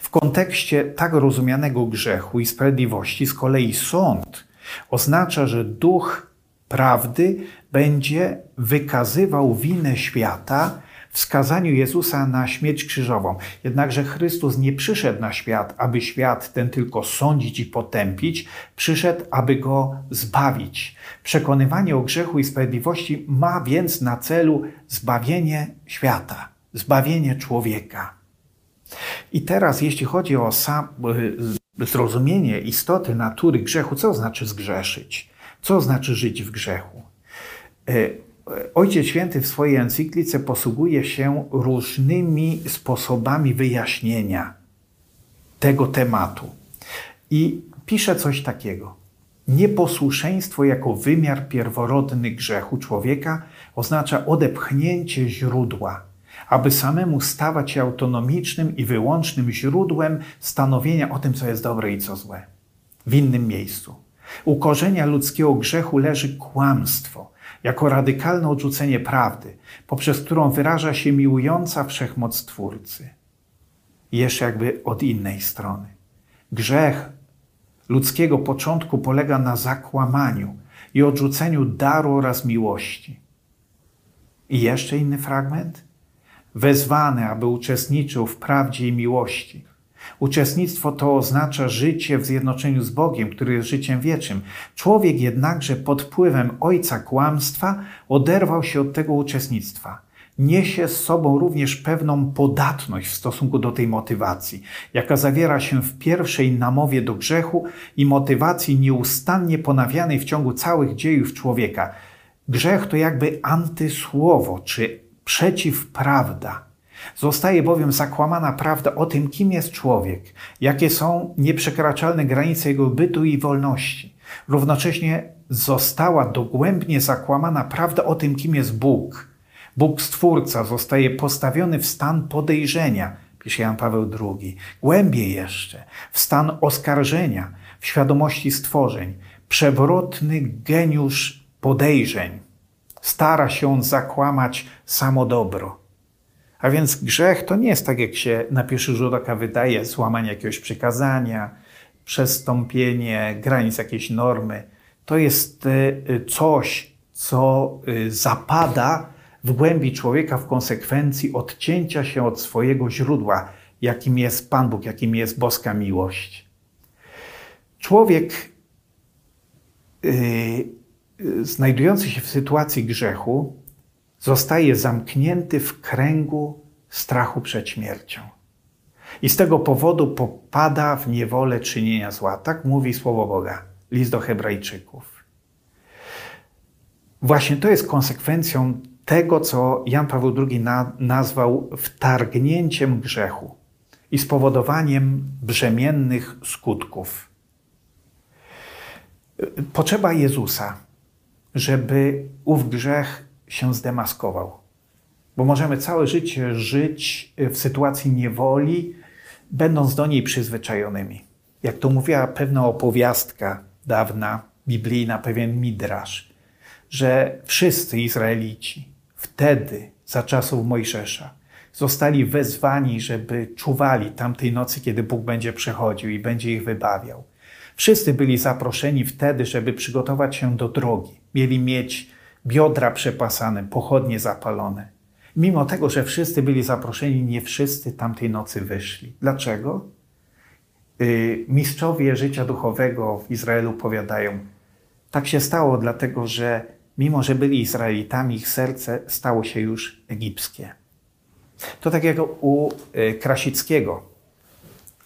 Speaker 2: W kontekście tak rozumianego grzechu i sprawiedliwości z kolei sąd oznacza, że duch prawdy będzie wykazywał winę świata w skazaniu Jezusa na śmierć krzyżową. Jednakże Chrystus nie przyszedł na świat, aby świat ten tylko sądzić i potępić, przyszedł, aby go zbawić. Przekonywanie o grzechu i sprawiedliwości ma więc na celu zbawienie świata, zbawienie człowieka. I teraz, jeśli chodzi o sam, y, zrozumienie istoty natury grzechu, co znaczy zgrzeszyć? Co znaczy żyć w grzechu? Y, Ojciec Święty w swojej encyklice posługuje się różnymi sposobami wyjaśnienia tego tematu. I pisze coś takiego. Nieposłuszeństwo jako wymiar pierworodny grzechu człowieka oznacza odepchnięcie źródła, aby samemu stawać się autonomicznym i wyłącznym źródłem stanowienia o tym, co jest dobre i co złe. W innym miejscu. U korzenia ludzkiego grzechu leży kłamstwo, jako radykalne odrzucenie prawdy, poprzez którą wyraża się miłująca wszechmoc Twórcy. Jeszcze jakby od innej strony. Grzech ludzkiego początku polega na zakłamaniu i odrzuceniu daru oraz miłości. I jeszcze inny fragment? Wezwany, aby uczestniczył w prawdzie i miłości Uczestnictwo to oznacza życie w zjednoczeniu z Bogiem, który jest życiem wiecznym. Człowiek jednakże pod wpływem ojca kłamstwa oderwał się od tego uczestnictwa. Niesie z sobą również pewną podatność w stosunku do tej motywacji, jaka zawiera się w pierwszej namowie do grzechu i motywacji nieustannie ponawianej w ciągu całych dziejów człowieka. Grzech to jakby antysłowo czy przeciwprawda Zostaje bowiem zakłamana prawda o tym, kim jest człowiek, jakie są nieprzekraczalne granice jego bytu i wolności. Równocześnie została dogłębnie zakłamana prawda o tym, kim jest Bóg. Bóg Stwórca zostaje postawiony w stan podejrzenia, pisze Jan Paweł II. Głębiej jeszcze, w stan oskarżenia, w świadomości stworzeń. Przewrotny geniusz podejrzeń. Stara się on zakłamać samo dobro. A więc grzech to nie jest tak, jak się na pierwszy rzut oka wydaje, złamanie jakiegoś przykazania, przestąpienie granic jakiejś normy. To jest y, coś, co y, zapada w głębi człowieka w konsekwencji odcięcia się od swojego źródła, jakim jest Pan Bóg, jakim jest boska miłość. Człowiek yy, znajdujący się w sytuacji grzechu zostaje zamknięty w kręgu strachu przed śmiercią. I z tego powodu popada w niewolę czynienia zła. Tak mówi Słowo Boga, list do Hebrajczyków. Właśnie to jest konsekwencją tego, co Jan Paweł II na, nazwał wtargnięciem grzechu i spowodowaniem brzemiennych skutków. Potrzeba Jezusa, żeby ów grzech się zdemaskował. Bo możemy całe życie żyć w sytuacji niewoli, będąc do niej przyzwyczajonymi. Jak to mówiła pewna opowiastka dawna, biblijna, pewien midrasz. że wszyscy Izraelici wtedy, za czasów Mojżesza, zostali wezwani, żeby czuwali tamtej nocy, kiedy Bóg będzie przechodził i będzie ich wybawiał. Wszyscy byli zaproszeni wtedy, żeby przygotować się do drogi. Mieli mieć biodra przepasane, pochodnie zapalone. Mimo tego, że wszyscy byli zaproszeni, nie wszyscy tamtej nocy wyszli. Dlaczego? Yy, mistrzowie życia duchowego w Izraelu powiadają, tak się stało, dlatego że mimo, że byli Izraelitami, ich serce stało się już egipskie. To tak jak u y, Krasickiego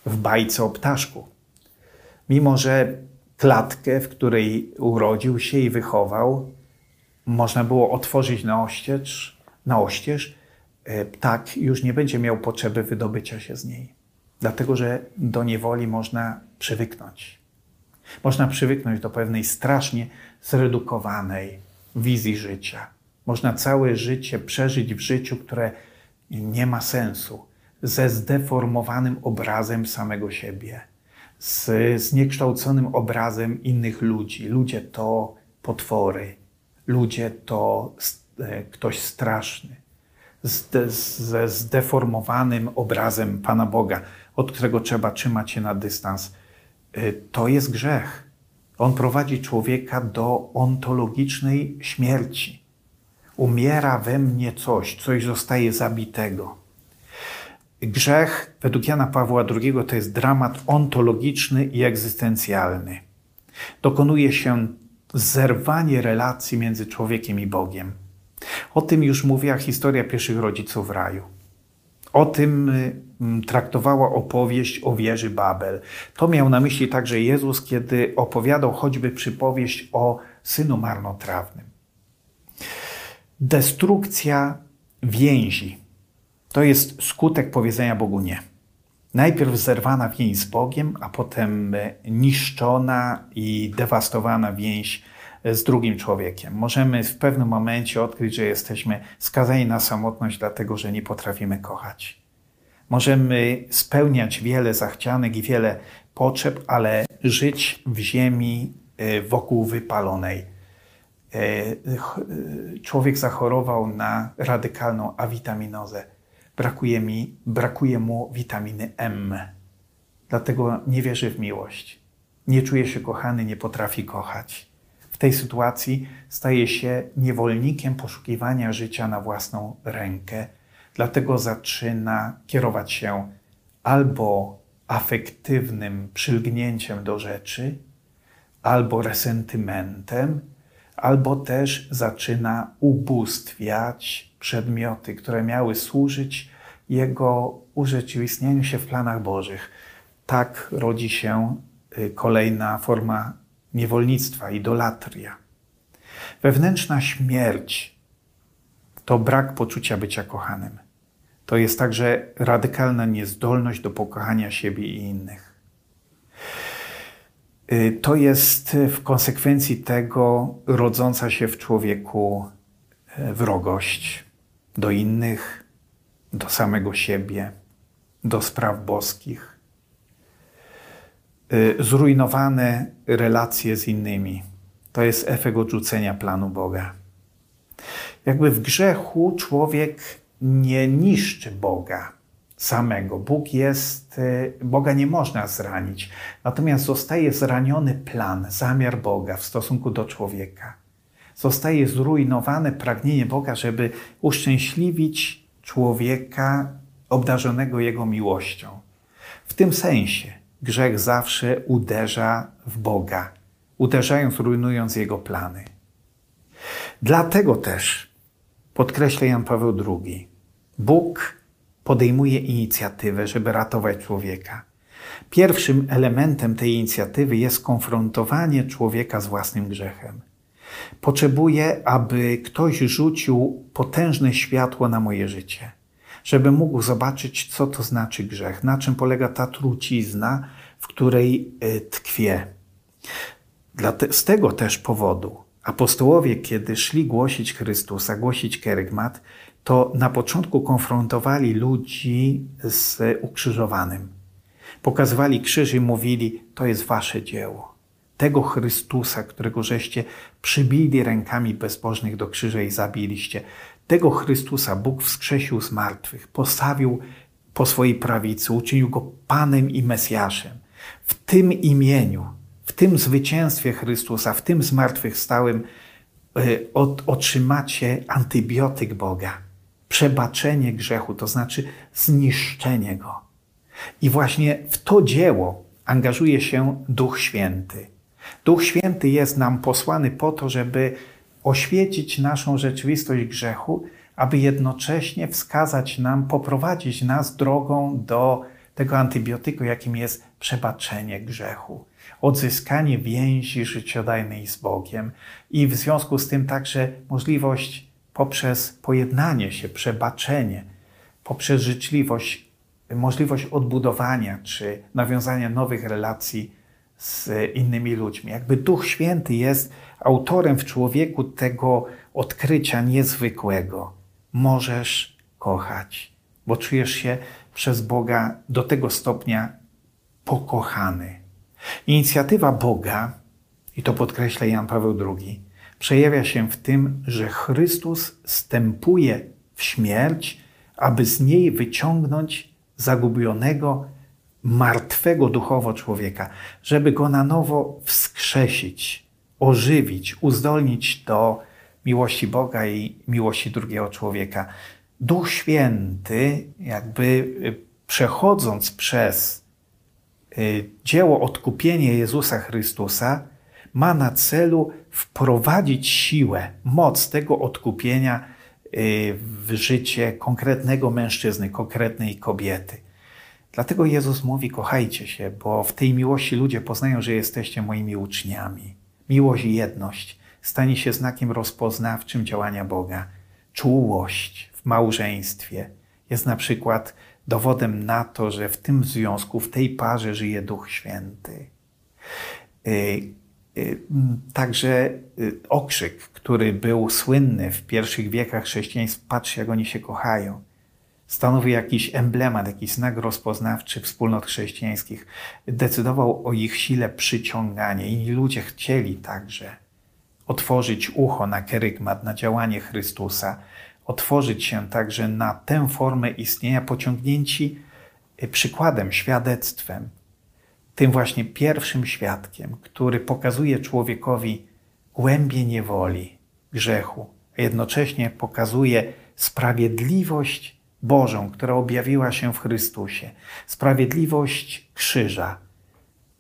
Speaker 2: w bajce o ptaszku. Mimo, że klatkę, w której urodził się i wychował, można było otworzyć na oścież, na oścież, ptak już nie będzie miał potrzeby wydobycia się z niej. Dlatego, że do niewoli można przywyknąć. Można przywyknąć do pewnej strasznie zredukowanej wizji życia. Można całe życie przeżyć w życiu, które nie ma sensu, ze zdeformowanym obrazem samego siebie, z zniekształconym obrazem innych ludzi. Ludzie to potwory, ludzie to e, ktoś straszny, ze zdeformowanym obrazem Pana Boga, od którego trzeba trzymać się na dystans. E, to jest grzech. On prowadzi człowieka do ontologicznej śmierci umiera we mnie coś, coś zostaje zabitego. Grzech według Jana Pawła II to jest dramat ontologiczny i egzystencjalny. Dokonuje się zerwanie relacji między człowiekiem i Bogiem. O tym już mówiła historia pierwszych rodziców w raju. O tym mm, traktowała opowieść o wieży Babel. To miał na myśli także Jezus, kiedy opowiadał choćby przypowieść o synu marnotrawnym. Destrukcja więzi to jest skutek powiedzenia Bogu nie. Najpierw zerwana więź z Bogiem, a potem niszczona i dewastowana więź z drugim człowiekiem. Możemy w pewnym momencie odkryć, że jesteśmy skazani na samotność, dlatego że nie potrafimy kochać. Możemy spełniać wiele zachcianek i wiele potrzeb, ale żyć w ziemi e, wokół wypalonej E, człowiek zachorował na radykalną awitaminozę. Brakuje, mi, brakuje mu witaminy M. Dlatego nie wierzy w miłość. Nie czuje się kochany, nie potrafi kochać. W tej sytuacji staje się niewolnikiem poszukiwania życia na własną rękę. Dlatego zaczyna kierować się albo afektywnym przylgnięciem do rzeczy, albo resentymentem, albo też zaczyna ubóstwiać przedmioty, które miały służyć jego urzeczywistnieniu się w planach Bożych. Tak rodzi się y, kolejna forma niewolnictwa, idolatria. Wewnętrzna śmierć to brak poczucia bycia kochanym. To jest także radykalna niezdolność do pokochania siebie i innych. Y, to jest w konsekwencji tego rodząca się w człowieku e, wrogość do innych, do samego siebie, do spraw boskich, y, zrujnowane relacje z innymi. To jest efekt odrzucenia planu Boga. Jakby w grzechu człowiek nie niszczy Boga, samego. Bóg jest, y, Boga nie można zranić. Natomiast zostaje zraniony plan, zamiar Boga w stosunku do człowieka. Zostaje zrujnowane pragnienie Boga, żeby uszczęśliwić człowieka obdarzonego Jego miłością. W tym sensie grzech zawsze uderza w Boga, uderzając, rujnując Jego plany. Dlatego też podkreśla Jan Paweł II, Bóg podejmuje inicjatywę, żeby ratować człowieka. Pierwszym elementem tej inicjatywy jest konfrontowanie człowieka z własnym grzechem. Potrzebuję, aby ktoś rzucił potężne światło na moje życie, żeby mógł zobaczyć, co to znaczy grzech, na czym polega ta trucizna, w której y, tkwię. Z tego też powodu apostołowie, kiedy szli głosić Chrystusa, głosić kerygmat, to na początku konfrontowali ludzi z ukrzyżowanym. Pokazywali krzyż i mówili: To jest wasze dzieło. tego Chrystusa, którego żeście przybili rękami bezbożnych do krzyża i zabiliście. Tego Chrystusa Bóg wskrzesił z martwych, postawił po swojej prawicy, uczynił go Panem i Mesjaszem. W tym imieniu, w tym zwycięstwie Chrystusa, w tym zmartwychwstałym y, otrzymacie antybiotyk Boga, przebaczenie grzechu, to znaczy zniszczenie go. I właśnie w to dzieło angażuje się Duch Święty. Duch Święty jest nam posłany po to, żeby oświecić naszą rzeczywistość grzechu, aby jednocześnie wskazać nam, poprowadzić nas drogą do tego antybiotyku, jakim jest przebaczenie grzechu, odzyskanie więzi życiodajnej z Bogiem i w związku z tym także możliwość poprzez pojednanie się, przebaczenie, poprzez życzliwość, możliwość odbudowania czy nawiązania nowych relacji z innymi ludźmi. Jakby Duch Święty jest autorem w człowieku tego odkrycia niezwykłego. Możesz kochać, bo czujesz się przez Boga do tego stopnia pokochany. Inicjatywa Boga, i to podkreśla Jan Paweł II, przejawia się w tym, że Chrystus stępuje w śmierć, aby z niej wyciągnąć zagubionego, martwego duchowo człowieka, żeby go na nowo wskrzesić, ożywić, uzdolnić do miłości Boga i miłości drugiego człowieka. Duch Święty, jakby y, przechodząc przez y, dzieło odkupienia Jezusa Chrystusa, ma na celu wprowadzić siłę, moc tego odkupienia y, w życie konkretnego mężczyzny, konkretnej kobiety. Dlatego Jezus mówi: Kochajcie się, bo w tej miłości ludzie poznają, że jesteście moimi uczniami. Miłość i jedność stanie się znakiem rozpoznawczym działania Boga. Czułość w małżeństwie jest na przykład dowodem na to, że w tym związku, w tej parze żyje Duch Święty. Y, y, także y, okrzyk, który był słynny w pierwszych wiekach chrześcijaństwa, patrz jak oni się kochają, stanowi jakiś emblemat, jakiś znak rozpoznawczy wspólnot chrześcijańskich. Decydował o ich sile przyciągania. Inni ludzie chcieli także otworzyć ucho na kerygmat, na działanie Chrystusa, otworzyć się także na tę formę istnienia, pociągnięci y, przykładem, świadectwem, tym właśnie pierwszym świadkiem, który pokazuje człowiekowi głębie niewoli, grzechu, a jednocześnie pokazuje sprawiedliwość Bożą, która objawiła się w Chrystusie, sprawiedliwość krzyża,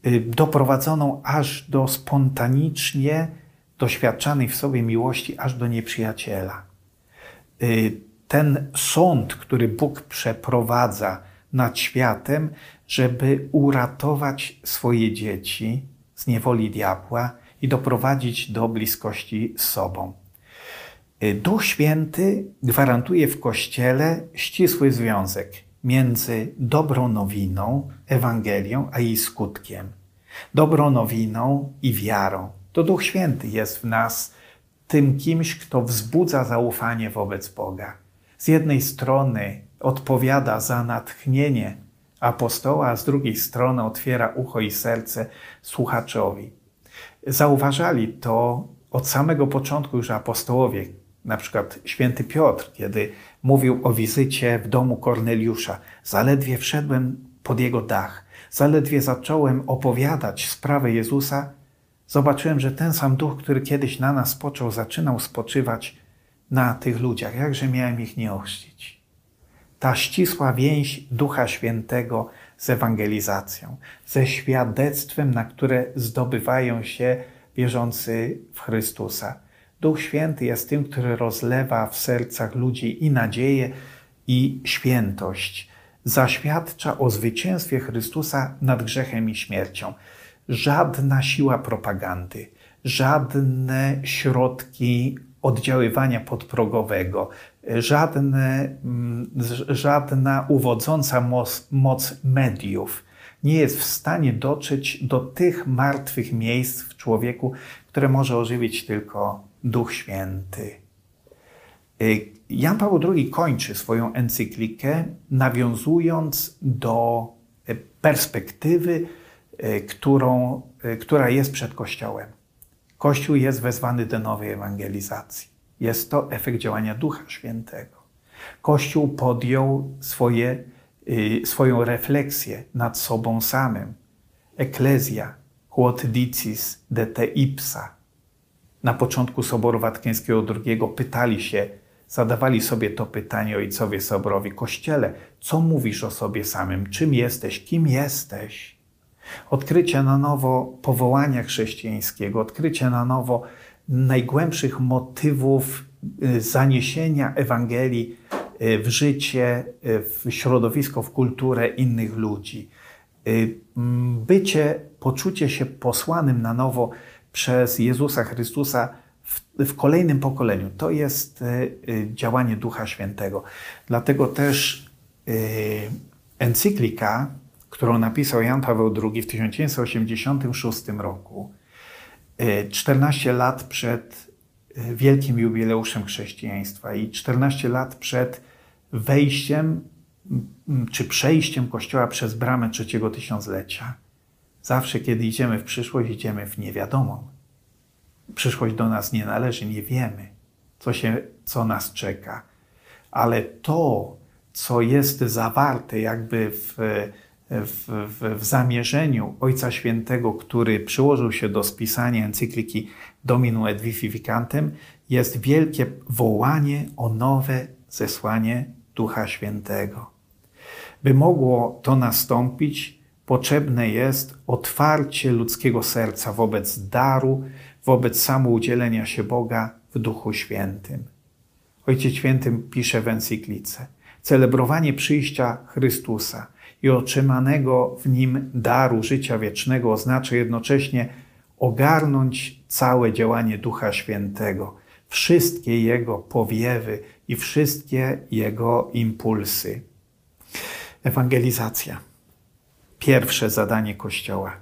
Speaker 2: y, doprowadzoną aż do spontanicznie doświadczanej w sobie miłości, aż do nieprzyjaciela. Y, ten sąd, który Bóg przeprowadza nad światem, żeby uratować swoje dzieci z niewoli diabła i doprowadzić do bliskości z sobą. Y, Duch Święty gwarantuje w Kościele ścisły związek między dobrą nowiną, Ewangelią, a jej skutkiem. Dobrą nowiną i wiarą. To Duch Święty jest w nas tym kimś, kto wzbudza zaufanie wobec Boga. Z jednej strony odpowiada za natchnienie apostoła, a z drugiej strony otwiera ucho i serce słuchaczowi. Zauważali to od samego początku już apostołowie, na przykład święty Piotr, kiedy mówił o wizycie w domu Korneliusza. Zaledwie wszedłem pod jego dach, zaledwie zacząłem opowiadać sprawę Jezusa, zobaczyłem, że ten sam duch, który kiedyś na nas spoczął, zaczynał spoczywać na tych ludziach. Jakże miałem ich nie ochrzcić? Ta ścisła więź Ducha Świętego z ewangelizacją, ze świadectwem, na które zdobywają się wierzący w Chrystusa. Duch Święty jest tym, który rozlewa w sercach ludzi i nadzieję, i świętość. Zaświadcza o zwycięstwie Chrystusa nad grzechem i śmiercią żadna siła propagandy, żadne środki oddziaływania podprogowego, żadne, mm, żadna uwodząca moc, moc mediów nie jest w stanie dotrzeć do tych martwych miejsc w człowieku, które może ożywić tylko Duch Święty. Y, Jan Paweł II kończy swoją encyklikę, nawiązując do perspektywy y, którą, y, która jest przed Kościołem. Kościół jest wezwany do nowej ewangelizacji. Jest to efekt działania Ducha Świętego. Kościół podjął swoje, swoją refleksję nad sobą samym. Eklezja, quod dicis de te ipsa. Na początku Soboru Watykańskiego II pytali się, zadawali sobie to pytanie ojcowie Soborowi, Kościele, co mówisz o sobie samym? Czym jesteś? Kim jesteś? Odkrycie na nowo powołania chrześcijańskiego, odkrycie na nowo najgłębszych motywów y, zaniesienia Ewangelii y, w życie, y, w środowisko, w kulturę innych ludzi. Bycie, poczucie się posłanym na nowo przez Jezusa Chrystusa w, w, kolejnym pokoleniu. To jest działanie Ducha Świętego. Dlatego też encyklika którą napisał Jan Paweł II w 1986 roku, 14 e, lat przed e, wielkim jubileuszem chrześcijaństwa i 14 lat przed wejściem czy przejściem Kościoła przez bramę trzeciego tysiąclecia. Zawsze, kiedy idziemy w przyszłość, idziemy w niewiadomą. Przyszłość do nas nie należy, nie wiemy, co, się, co nas czeka. Ale to, co jest zawarte jakby w w, w, w zamierzeniu Ojca Świętego, który przyłożył się do spisania encykliki Dominum et Vivificantem, jest wielkie wołanie o nowe zesłanie Ducha Świętego. By mogło to nastąpić, potrzebne jest otwarcie ludzkiego serca wobec daru, wobec samoudzielenia się Boga w Duchu Świętym. Ojciec Świętym pisze w encyklice: Celebrowanie przyjścia Chrystusa – i otrzymanego w nim daru życia wiecznego oznacza jednocześnie ogarnąć całe działanie Ducha Świętego, wszystkie Jego powiewy i wszystkie Jego impulsy. Ewangelizacja. Pierwsze zadanie Kościoła.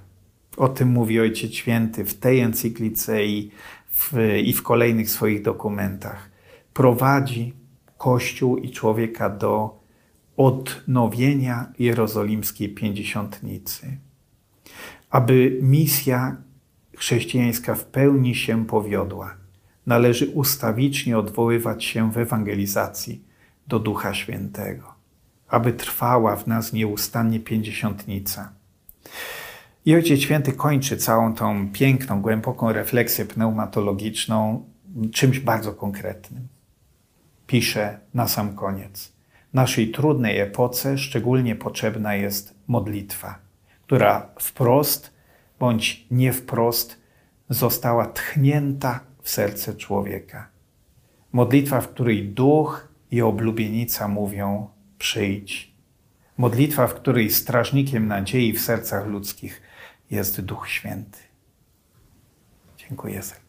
Speaker 2: O tym mówi Ojciec Święty w tej encyklice i w, i w kolejnych swoich dokumentach. Prowadzi Kościół i człowieka do odnowienia jerozolimskiej pięćdziesiątnicy. Aby misja chrześcijańska w pełni się powiodła, należy ustawicznie odwoływać się w ewangelizacji do Ducha Świętego, aby trwała w nas nieustannie pięćdziesiątnica. I Ojciec Święty kończy całą tą piękną, głęboką refleksję pneumatologiczną czymś bardzo konkretnym. Pisze na sam koniec – naszej trudnej epoce szczególnie potrzebna jest modlitwa, która wprost bądź nie wprost została tchnięta w serce człowieka. Modlitwa, w której duch i oblubienica mówią: przyjdź. Modlitwa, w której strażnikiem nadziei w sercach ludzkich jest Duch Święty. Dziękuję serdecznie.